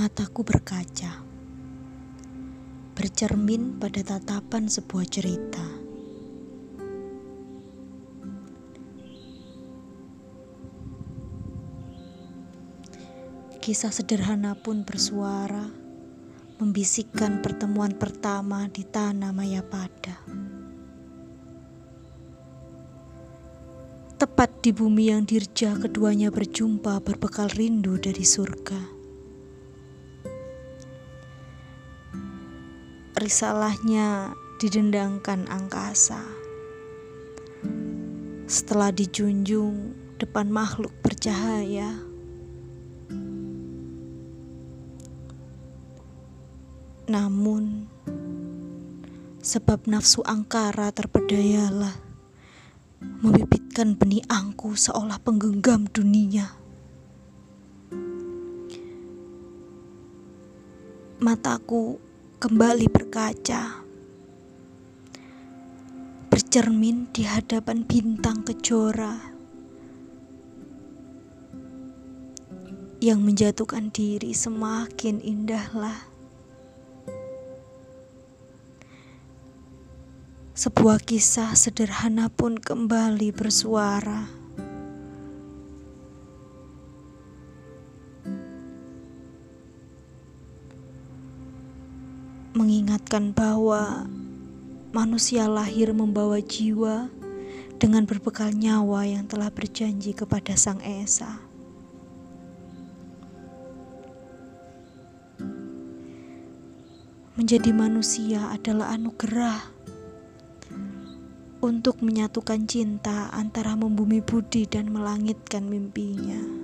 Mataku berkaca, bercermin pada tatapan sebuah cerita. Kisah sederhana pun bersuara, membisikkan pertemuan pertama di tanah Mayapada. Tepat di bumi yang dirja keduanya berjumpa berbekal rindu dari surga. Risalahnya didendangkan angkasa. Setelah dijunjung depan makhluk bercahaya, namun sebab nafsu angkara terpedayalah membibitkan benih angku seolah penggenggam dunia. Mataku kembali berkaca, bercermin di hadapan bintang kejora yang menjatuhkan diri semakin indahlah. Sebuah kisah sederhana pun kembali bersuara. Mengingatkan bahwa manusia lahir membawa jiwa dengan berbekal nyawa yang telah berjanji kepada Sang Esa. Menjadi manusia adalah anugerah untuk menyatukan cinta antara membumi budi dan melangitkan mimpinya.